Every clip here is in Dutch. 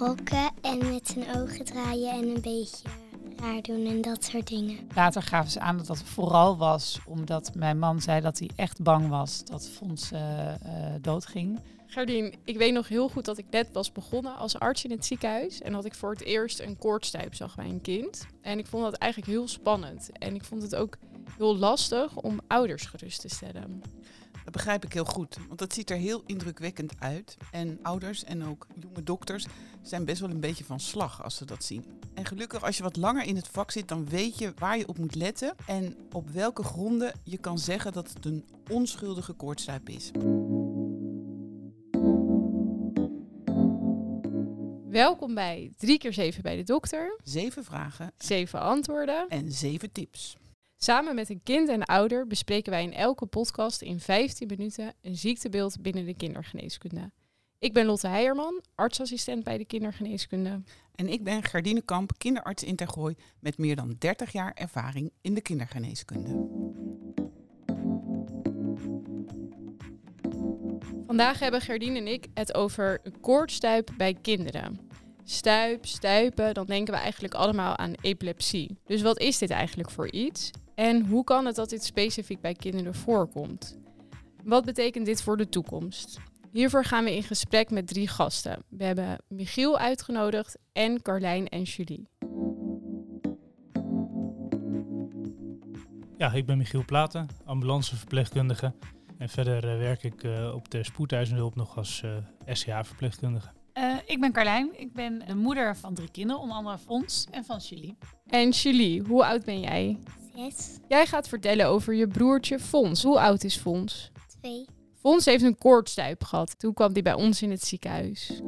schrokken en met zijn ogen draaien en een beetje raar doen en dat soort dingen. Later gaven ze aan dat dat vooral was omdat mijn man zei dat hij echt bang was dat Fons uh, doodging. Gerdien, ik weet nog heel goed dat ik net was begonnen als arts in het ziekenhuis. En dat ik voor het eerst een koortstuip zag bij een kind. En ik vond dat eigenlijk heel spannend. En ik vond het ook heel lastig om ouders gerust te stellen. Dat begrijp ik heel goed, want dat ziet er heel indrukwekkend uit. En ouders en ook jonge dokters zijn best wel een beetje van slag als ze dat zien. En gelukkig, als je wat langer in het vak zit, dan weet je waar je op moet letten en op welke gronden je kan zeggen dat het een onschuldige koortstuip is. Welkom bij 3 keer 7 bij de dokter. Zeven vragen. Zeven antwoorden. En zeven tips. Samen met een kind en ouder bespreken wij in elke podcast in 15 minuten een ziektebeeld binnen de kindergeneeskunde. Ik ben Lotte Heijerman, artsassistent bij de kindergeneeskunde. En ik ben Gardine Kamp, kinderarts in Tergooi met meer dan 30 jaar ervaring in de kindergeneeskunde. Vandaag hebben Gerdien en ik het over koortstuip bij kinderen. Stuip, stuipen, dan denken we eigenlijk allemaal aan epilepsie. Dus wat is dit eigenlijk voor iets? En hoe kan het dat dit specifiek bij kinderen voorkomt? Wat betekent dit voor de toekomst? Hiervoor gaan we in gesprek met drie gasten. We hebben Michiel uitgenodigd en Carlijn en Julie. Ja, ik ben Michiel Platen, ambulanceverpleegkundige. En verder uh, werk ik uh, op de spoedeisende nog als uh, eh, SCA-verpleegkundige. ik ben Carlijn, ik ben de moeder van drie kinderen, onder andere Fons en van Julie. En Julie, hoe oud ben jij? Jij gaat vertellen over je broertje Fons. Hoe oud is Fons? Twee. Fons heeft een koortstuip gehad. Toen kwam hij bij ons in het ziekenhuis.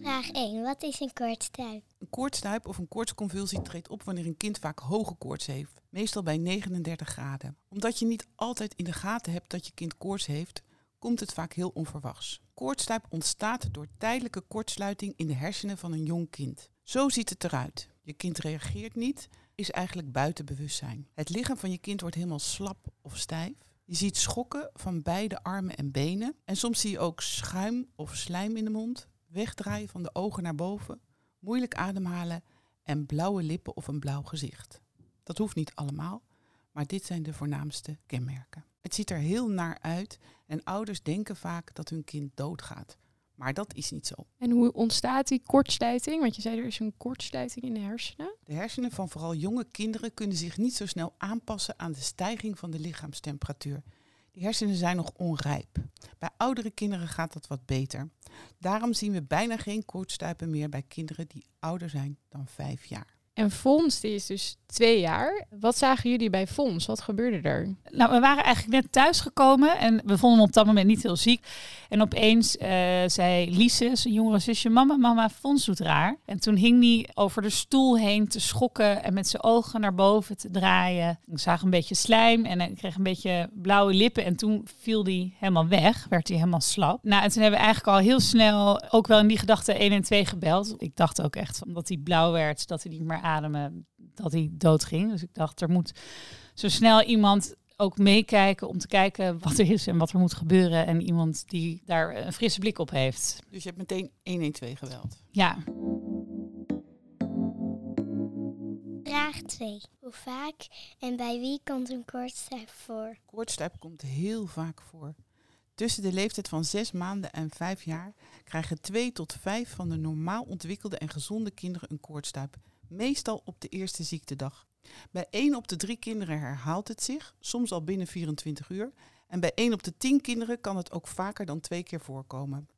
Vraag 1. Wat is een koortstuip? Een koortstuip of een koortsconvulsie treedt op wanneer een kind vaak hoge koorts heeft, meestal bij 39 graden. Omdat je niet altijd in de gaten hebt dat je kind koorts heeft, komt het vaak heel onverwachts. Koortstuip ontstaat door tijdelijke kortsluiting in de hersenen van een jong kind. Zo ziet het eruit. Je kind reageert niet, is eigenlijk buiten bewustzijn. Het lichaam van je kind wordt helemaal slap of stijf. Je ziet schokken van beide armen en benen. En soms zie je ook schuim of slijm in de mond, wegdraaien van de ogen naar boven, moeilijk ademhalen en blauwe lippen of een blauw gezicht. Dat hoeft niet allemaal, maar dit zijn de voornaamste kenmerken. Het ziet er heel naar uit en ouders denken vaak dat hun kind doodgaat. Maar dat is niet zo. En hoe ontstaat die kortsluiting? Want je zei er is een kortsluiting in de hersenen. De hersenen van vooral jonge kinderen kunnen zich niet zo snel aanpassen aan de stijging van de lichaamstemperatuur. Die hersenen zijn nog onrijp. Bij oudere kinderen gaat dat wat beter. Daarom zien we bijna geen koortstuipen meer bij kinderen die ouder zijn dan vijf jaar. En Fons, die is dus twee jaar. Wat zagen jullie bij Fons? Wat gebeurde er? Nou, we waren eigenlijk net thuisgekomen en we vonden hem op dat moment niet heel ziek. En opeens uh, zei Lise, zijn jongere zusje, mama, mama, Fons doet raar. En toen hing hij over de stoel heen te schokken en met zijn ogen naar boven te draaien. Ik zag een beetje slijm en hij kreeg een beetje blauwe lippen. En toen viel hij helemaal weg, werd hij helemaal slap. Nou, en toen hebben we eigenlijk al heel snel ook wel in die gedachte 1 en 2 gebeld. Ik dacht ook echt, omdat hij blauw werd, dat hij niet meer ademen dat hij doodging. Dus ik dacht, er moet zo snel iemand ook meekijken om te kijken wat er is en wat er moet gebeuren. En iemand die daar een frisse blik op heeft. Dus je hebt meteen 112 geweld? Ja. Vraag 2. Hoe vaak en bij wie komt een koortstuip voor? Koortstuip komt heel vaak voor. Tussen de leeftijd van 6 maanden en 5 jaar krijgen 2 tot 5 van de normaal ontwikkelde en gezonde kinderen een koortstuip meestal op de eerste ziektedag. Bij 1 op de 3 kinderen herhaalt het zich, soms al binnen 24 uur. En bij 1 op de 10 kinderen kan het ook vaker dan twee keer voorkomen.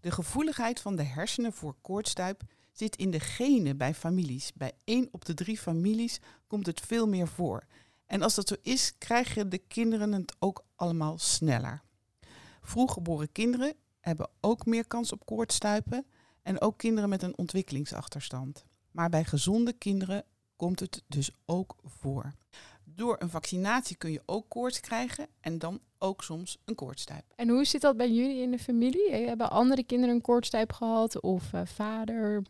De gevoeligheid van de hersenen voor koortstuip zit in de genen bij families. Bij 1 op de 3 families komt het veel meer voor. En als dat zo is, krijgen de kinderen het ook allemaal sneller. Vroeggeboren kinderen hebben ook meer kans op koortstuipen en ook kinderen met een ontwikkelingsachterstand. Maar bij gezonde kinderen komt het dus ook voor. Door een vaccinatie kun je ook koorts krijgen en dan ook soms een koortstuip. En hoe zit dat bij jullie in de familie? Hebben andere kinderen een koortstuip gehad of uh, vader?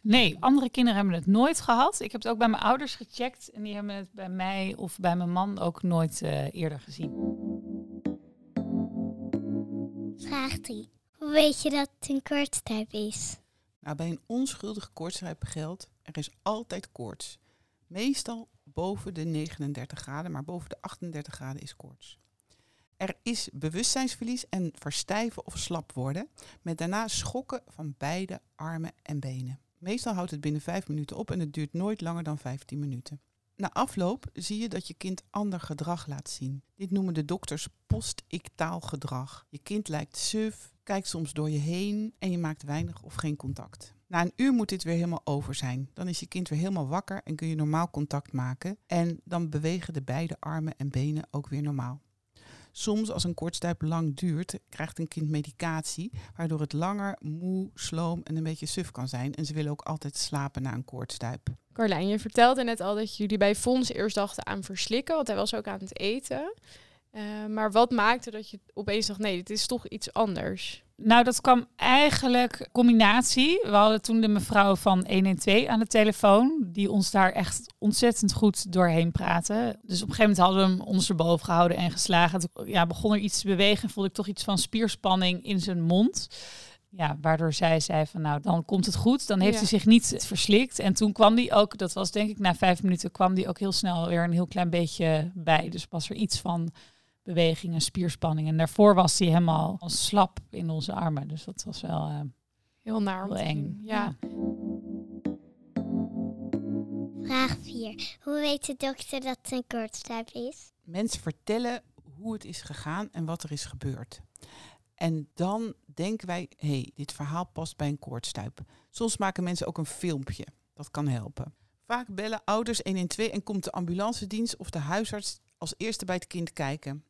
Nee, andere kinderen hebben het nooit gehad. Ik heb het ook bij mijn ouders gecheckt en die hebben het bij mij of bij mijn man ook nooit uh, eerder gezien. Vraag 3. Hoe weet je dat het een koortstuip is? Nou, bij een onschuldige koortsstuip geldt, er is altijd koorts. Meestal boven de 39 graden, maar boven de 38 graden is koorts. Er is bewustzijnsverlies en verstijven of slap worden, met daarna schokken van beide armen en benen. Meestal houdt het binnen 5 minuten op en het duurt nooit langer dan 15 minuten. Na afloop zie je dat je kind ander gedrag laat zien. Dit noemen de dokters post-ictaal gedrag. Je kind lijkt suf, kijkt soms door je heen en je maakt weinig of geen contact. Na een uur moet dit weer helemaal over zijn. Dan is je kind weer helemaal wakker en kun je normaal contact maken. En dan bewegen de beide armen en benen ook weer normaal. Soms, als een kortstuip lang duurt, krijgt een kind medicatie, waardoor het langer, moe, sloom en een beetje suf kan zijn. En ze willen ook altijd slapen na een koortstuip. Carlijn, je vertelde net al dat jullie bij Fons eerst dachten aan verslikken, want hij was ook aan het eten. Uh, maar wat maakte dat je opeens dacht, nee, dit is toch iets anders? Nou, dat kwam eigenlijk combinatie. We hadden toen de mevrouw van 112 aan de telefoon, die ons daar echt ontzettend goed doorheen praten. Dus op een gegeven moment hadden we hem ondersteboven gehouden en geslagen. Toen ja, begon er iets te bewegen en voelde ik toch iets van spierspanning in zijn mond. Ja, waardoor zij zei van nou, dan komt het goed. Dan heeft Ja. hij zich niet verslikt. En toen kwam die ook, dat was denk ik na vijf minuten, kwam die ook heel snel weer een heel klein beetje bij. Dus was er iets van beweging en spierspanning. En daarvoor was hij helemaal slap in onze armen. Dus dat was wel eh, Heel naar om heel eng. Ja. Vraag 4. Hoe weet de dokter dat het een koortstuip is? Mensen vertellen hoe het is gegaan en wat er is gebeurd. En dan denken wij, hé, hey, dit verhaal past bij een koortstuip. Soms maken mensen ook een filmpje. Dat kan helpen. Vaak bellen ouders 112 en komt de ambulancedienst of de huisarts als eerste bij het kind kijken.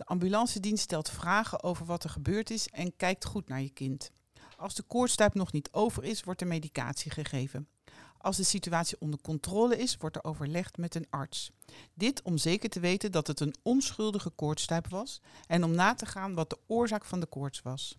De ambulancedienst stelt vragen over wat er gebeurd is en kijkt goed naar je kind. Als de koortstuip nog niet over is, wordt er medicatie gegeven. Als de situatie onder controle is, wordt er overlegd met een arts. Dit om zeker te weten dat het een onschuldige koortstuip was en om na te gaan wat de oorzaak van de koorts was.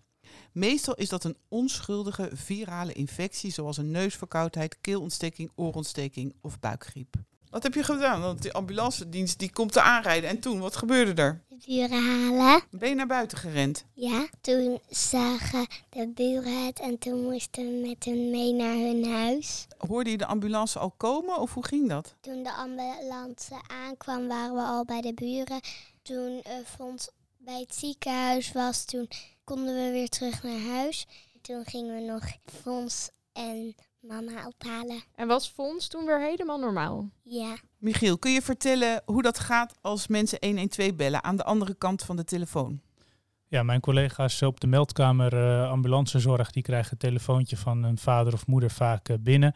Meestal is dat een onschuldige virale infectie zoals een neusverkoudheid, keelontsteking, oorontsteking of buikgriep. Wat heb je gedaan? Want die ambulancedienst die komt te aanrijden. En toen, wat gebeurde er? De buren halen. Ben je naar buiten gerend? Ja, toen zagen de buren het en toen moesten we met hen mee naar hun huis. Hoorde je de ambulance al komen of hoe ging dat? Toen de ambulance aankwam, waren we al bij de buren. Toen uh, Fons bij het ziekenhuis was, toen konden we weer terug naar huis. Toen gingen we nog Fons en mama ophalen. En was Fons toen weer helemaal normaal? Ja, Michiel, kun je vertellen hoe dat gaat als mensen 112 bellen aan de andere kant van de telefoon? Ja, mijn collega's op de meldkamer eh, ambulancezorg, die krijgen een telefoontje van een vader of moeder vaak eh, binnen.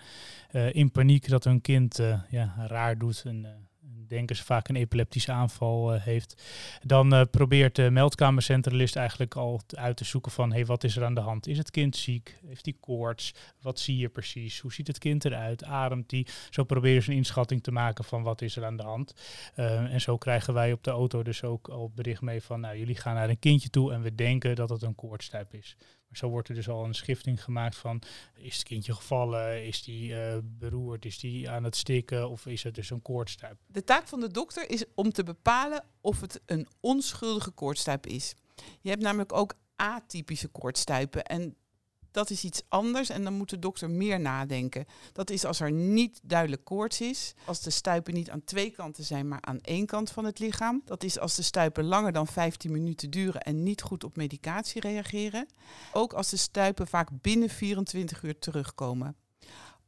Eh, in paniek dat hun kind ja, raar doet en eh, denken ze vaak een epileptische aanval eh, heeft. Dan eh, probeert de meldkamercentralist eigenlijk al uit te zoeken van hey, wat is er aan de hand? Is het kind ziek? Heeft hij koorts? Wat zie je precies? Hoe ziet het kind eruit? Ademt hij? Zo proberen ze een inschatting te maken van wat is er aan de hand. En zo krijgen wij op de auto dus ook al bericht mee van nou, jullie gaan naar een kindje toe en we denken dat het een koortstuip is. Zo wordt er dus al een schifting gemaakt van is het kindje gevallen? Is die uh, beroerd? Is die aan het stikken? Of is het dus een koortstuip? De taak van de dokter is om te bepalen of het een onschuldige koortstuip is. Je hebt namelijk ook atypische koortstuipen en dat is iets anders en dan moet de dokter meer nadenken. Dat is als er niet duidelijk koorts is, als de stuipen niet aan twee kanten zijn, maar aan één kant van het lichaam. Dat is als de stuipen langer dan 15 minuten duren en niet goed op medicatie reageren. Ook als de stuipen vaak binnen 24 uur terugkomen.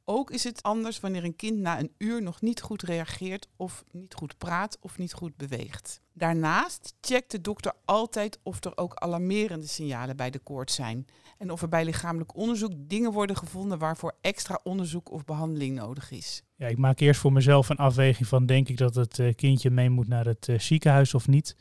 Ook is het anders wanneer een kind na een uur nog niet goed reageert of niet goed praat of niet goed beweegt. Daarnaast checkt de dokter altijd of er ook alarmerende signalen bij de koorts zijn en of er bij lichamelijk onderzoek dingen worden gevonden waarvoor extra onderzoek of behandeling nodig is. Ja, ik maak eerst voor mezelf een afweging van denk ik dat het uh, kindje mee moet naar het uh, ziekenhuis of niet.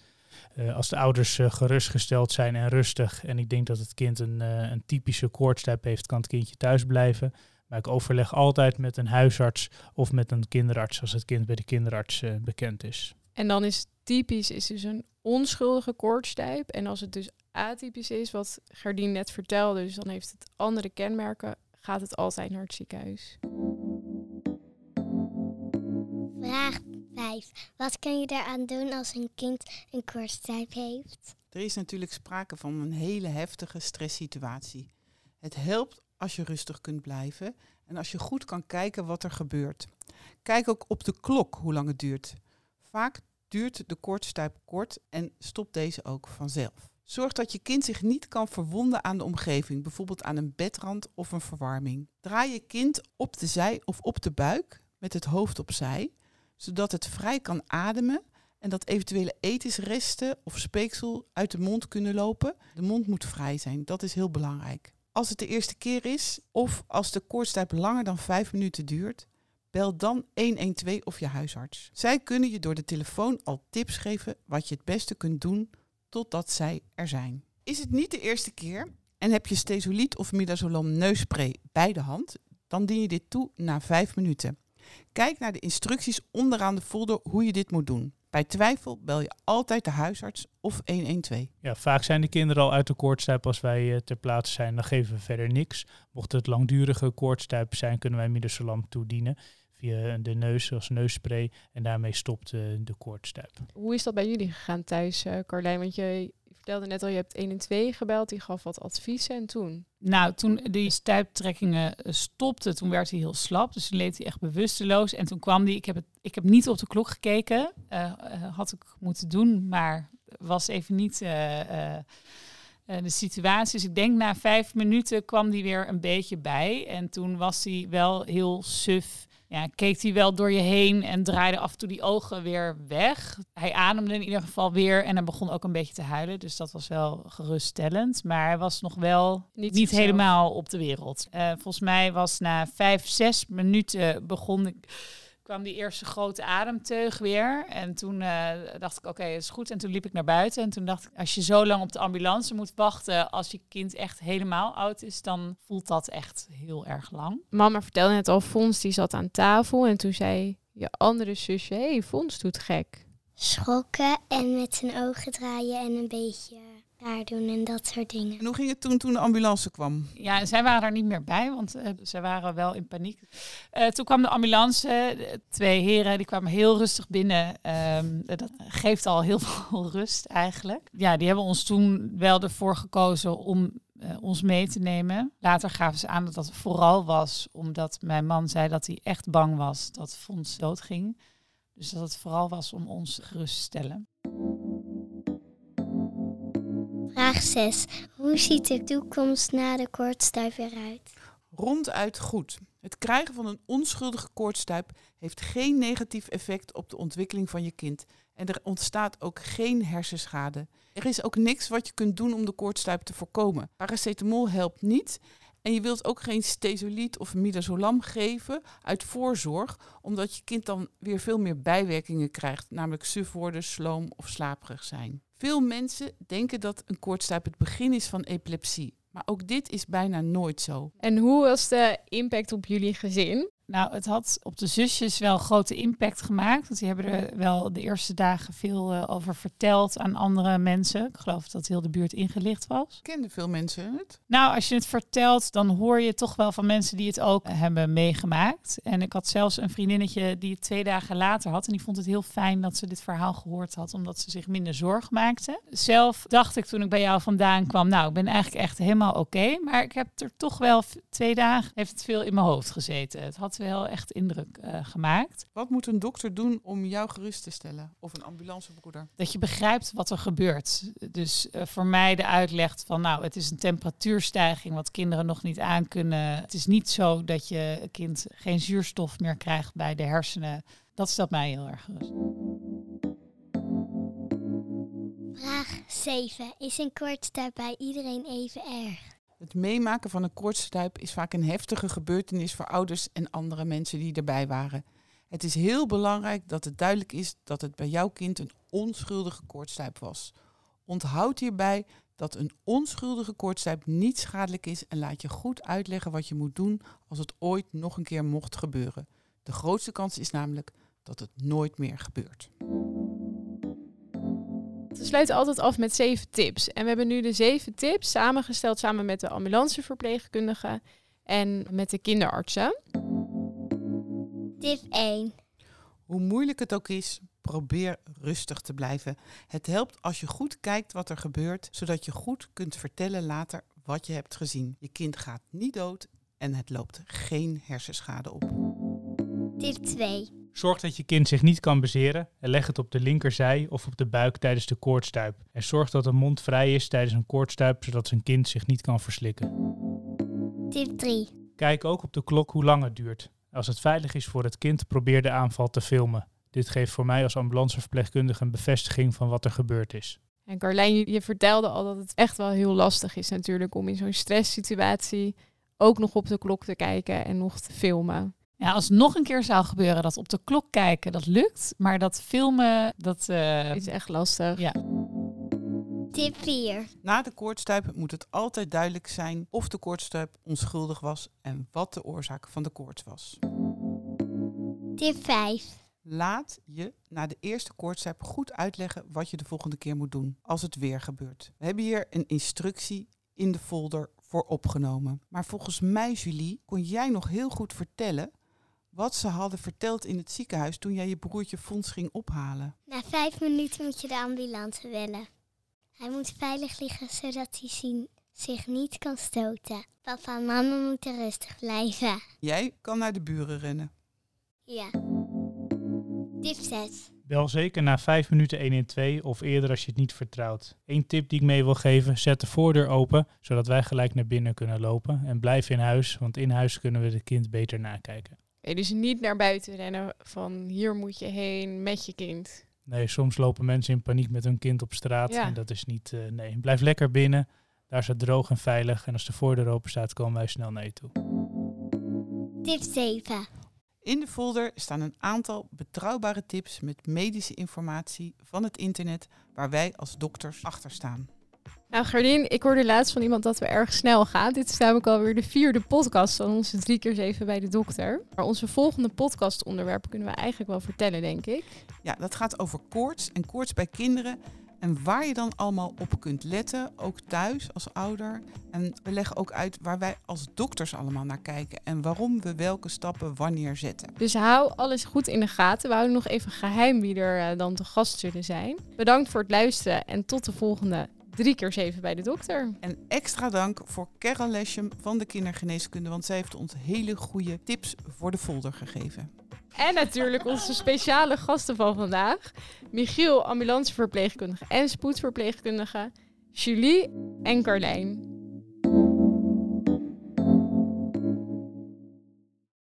Uh, als de ouders gerustgesteld zijn en rustig en ik denk dat het kind een, een typische koortstuip heeft, kan het kindje thuis blijven. Maar ik overleg altijd met een huisarts of met een kinderarts als het kind bij de kinderarts uh, bekend is. En dan is typisch is dus een onschuldige koortstuip. En als het dus atypisch is, wat Gerdien net vertelde, dus dan heeft het andere kenmerken, gaat het altijd naar het ziekenhuis. Vraag 5. Wat kun je daaraan doen als een kind een koortstuip heeft? Er is natuurlijk sprake van een hele heftige stresssituatie. Het helpt als je rustig kunt blijven en als je goed kan kijken wat er gebeurt. Kijk ook op de klok hoe lang het duurt. Vaak duurt de koortstuip kort en stopt deze ook vanzelf. Zorg dat je kind zich niet kan verwonden aan de omgeving, bijvoorbeeld aan een bedrand of een verwarming. Draai je kind op de zij of op de buik met het hoofd opzij, zodat het vrij kan ademen en dat eventuele etensresten of speeksel uit de mond kunnen lopen. De mond moet vrij zijn, dat is heel belangrijk. Als het de eerste keer is of als de koortstuip langer dan 5 minuten duurt, bel dan 112 of je huisarts. Zij kunnen je door de telefoon al tips geven wat je het beste kunt doen totdat zij er zijn. Is het niet de eerste keer en heb je stesoliet of midazolam neusspray bij de hand, dan dien je dit toe na 5 minuten. Kijk naar de instructies onderaan de folder hoe je dit moet doen. Bij twijfel bel je altijd de huisarts of 112. Ja, vaak zijn de kinderen al uit de koortstuip als wij eh, ter plaatse zijn. Dan geven we verder niks. Mocht het langdurige koortstuip zijn, kunnen wij midazolam toedienen via de neus als neusspray. En daarmee stopt uh, de koortstuip. Hoe is dat bij jullie gegaan thuis, uh, Carlijn? Want je vertelde net al, je hebt 1 en 2 gebeld, die gaf wat adviezen en toen? Nou, toen die stuiptrekkingen stopten, toen werd hij heel slap. Dus toen leed hij echt bewusteloos. En toen kwam hij, ik heb, het, ik heb niet op de klok gekeken, uh, had ik moeten doen, maar was even niet de situatie. Dus ik denk na vijf minuten kwam hij weer een beetje bij. En toen was hij wel heel suf ja, keek hij wel door je heen en draaide af en toe die ogen weer weg. Hij ademde in ieder geval weer en hij begon ook een beetje te huilen. Dus dat was wel geruststellend. Maar hij was nog wel niet, niet helemaal op de wereld. Uh, volgens mij was na vijf, zes minuten begon ik kwam die eerste grote ademteug weer. En toen uh, dacht ik, oké, okay, is goed. En toen liep ik naar buiten. En toen dacht ik, als je zo lang op de ambulance moet wachten... als je kind echt helemaal oud is, dan voelt dat echt heel erg lang. Mama vertelde net al, Fons die zat aan tafel. En toen zei je andere zusje, hé, hey, Fons doet gek. Schrokken en met zijn ogen draaien en een beetje raar doen en dat soort dingen. En hoe ging het toen toen de ambulance kwam? Ja, zij waren er niet meer bij, want uh, zij waren wel in paniek. Uh, toen kwam de ambulance, twee heren, die kwamen heel rustig binnen. Um, dat geeft al heel veel rust eigenlijk. Ja, die hebben ons toen wel ervoor gekozen om uh, ons mee te nemen. Later gaven ze aan dat dat vooral was omdat mijn man zei dat hij echt bang was dat Fons doodging. Dus dat het vooral was om ons gerust te stellen. Vraag 6. Hoe ziet de toekomst na de koortstuip eruit? Ronduit goed. Het krijgen van een onschuldige koortstuip heeft geen negatief effect op de ontwikkeling van je kind. En er ontstaat ook geen hersenschade. Er is ook niks wat je kunt doen om de koortstuip te voorkomen. Paracetamol helpt niet. En je wilt ook geen stesoliet of midazolam geven uit voorzorg, omdat je kind dan weer veel meer bijwerkingen krijgt, namelijk suf worden, sloom of slaperig zijn. Veel mensen denken dat een koortstuip het begin is van epilepsie. Maar ook dit is bijna nooit zo. En hoe was de impact op jullie gezin? Nou, het had op de zusjes wel grote impact gemaakt. Want die hebben er wel de eerste dagen veel uh, over verteld aan andere mensen. Ik geloof dat heel de buurt ingelicht was. Kenden veel mensen het? Nou, als je het vertelt, dan hoor je toch wel van mensen die het ook hebben meegemaakt. En ik had zelfs een vriendinnetje die het twee dagen later had. En die vond het heel fijn dat ze dit verhaal gehoord had, omdat ze zich minder zorg maakte. Zelf dacht ik toen ik bij jou vandaan kwam, nou, ik ben eigenlijk echt helemaal oké. maar ik heb er toch wel twee dagen, heeft het veel in mijn hoofd gezeten. Het had wel echt indruk uh, gemaakt. Wat moet een dokter doen om jou gerust te stellen? Of een ambulancebroeder? Dat je begrijpt wat er gebeurt. Dus uh, voor mij de uitleg van, nou, het is een temperatuurstijging wat kinderen nog niet aankunnen. Het is niet zo dat je kind geen zuurstof meer krijgt bij de hersenen. Dat stelt mij heel erg gerust. Vraag 7. Is een koortstuip bij iedereen even erg? Het meemaken van een koortstuip is vaak een heftige gebeurtenis voor ouders en andere mensen die erbij waren. Het is heel belangrijk dat het duidelijk is dat het bij jouw kind een onschuldige koortstuip was. Onthoud hierbij dat een onschuldige koortstuip niet schadelijk is en laat je goed uitleggen wat je moet doen als het ooit nog een keer mocht gebeuren. De grootste kans is namelijk dat het nooit meer gebeurt. We sluiten altijd af met zeven tips. En we hebben nu de zeven tips samengesteld samen met de ambulanceverpleegkundige en met de kinderartsen. Tip 1. Hoe moeilijk het ook is, probeer rustig te blijven. Het helpt als je goed kijkt wat er gebeurt, zodat je goed kunt vertellen later wat je hebt gezien. Je kind gaat niet dood en het loopt geen hersenschade op. Tip 2. Zorg dat je kind zich niet kan bezeren en leg het op de linkerzij of op de buik tijdens de koortstuip. En zorg dat de mond vrij is tijdens een koortstuip, zodat zijn kind zich niet kan verslikken. Tip 3. Kijk ook op de klok hoe lang het duurt. Als het veilig is voor het kind, probeer de aanval te filmen. Dit geeft voor mij als ambulanceverpleegkundige een bevestiging van wat er gebeurd is. En Carlijn, je, je vertelde al dat het echt wel heel lastig is natuurlijk om in zo'n stresssituatie ook nog op de klok te kijken en nog te filmen. Ja, als het nog een keer zou gebeuren dat op de klok kijken, dat lukt. Maar dat filmen, dat... eh, is echt lastig. ja. Tip 4. Na de koortstuip moet het altijd duidelijk zijn of de koortstuip onschuldig was en wat de oorzaak van de koorts was. Tip 5. Laat je na de eerste koortstuip goed uitleggen wat je de volgende keer moet doen als het weer gebeurt. We hebben hier een instructie in de folder voor opgenomen. Maar volgens mij, Julie, kon jij nog heel goed vertellen wat ze hadden verteld in het ziekenhuis toen jij je broertje Fons ging ophalen. Na 5 minuten moet je de ambulance bellen. Hij moet veilig liggen zodat hij zien- zich niet kan stoten. Papa en mama moeten rustig blijven. Jij kan naar de buren rennen. Ja. Tip 6. Bel zeker na 5 minuten 112 of eerder als je het niet vertrouwt. Eén tip die ik mee wil geven, zet de voordeur open, zodat wij gelijk naar binnen kunnen lopen. En blijf in huis, want in huis kunnen we het kind beter nakijken. Dus niet naar buiten rennen van hier moet je heen met je kind. Nee, soms lopen mensen in paniek met hun kind op straat Ja. en dat is niet... eh, nee, blijf lekker binnen. Daar is het droog en veilig. En als de voordeur open staat, komen wij snel naar je toe. Tip 7. In de folder staan een aantal betrouwbare tips met medische informatie van het internet waar wij als dokters achter staan. Nou, Gardien, ik hoorde laatst van iemand dat we erg snel gaan. Dit is namelijk alweer de vierde podcast van onze drie keer zeven bij de dokter. Maar onze volgende podcastonderwerp kunnen we eigenlijk wel vertellen, denk ik. Ja, dat gaat over koorts en koorts bij kinderen en waar je dan allemaal op kunt letten, ook thuis als ouder. En we leggen ook uit waar wij als dokters allemaal naar kijken en waarom we welke stappen wanneer zetten. Dus hou alles goed in de gaten. We houden nog even geheim wie er eh, dan te gast zullen zijn. Bedankt voor het luisteren en tot de volgende drie keer zeven bij de dokter. En extra dank voor Carol Leschem van de kindergeneeskunde, want zij heeft ons hele goede tips voor de folder gegeven. En natuurlijk onze speciale gasten van vandaag. Michiel, ambulanceverpleegkundige en spoedverpleegkundige. Julie en Carlijn.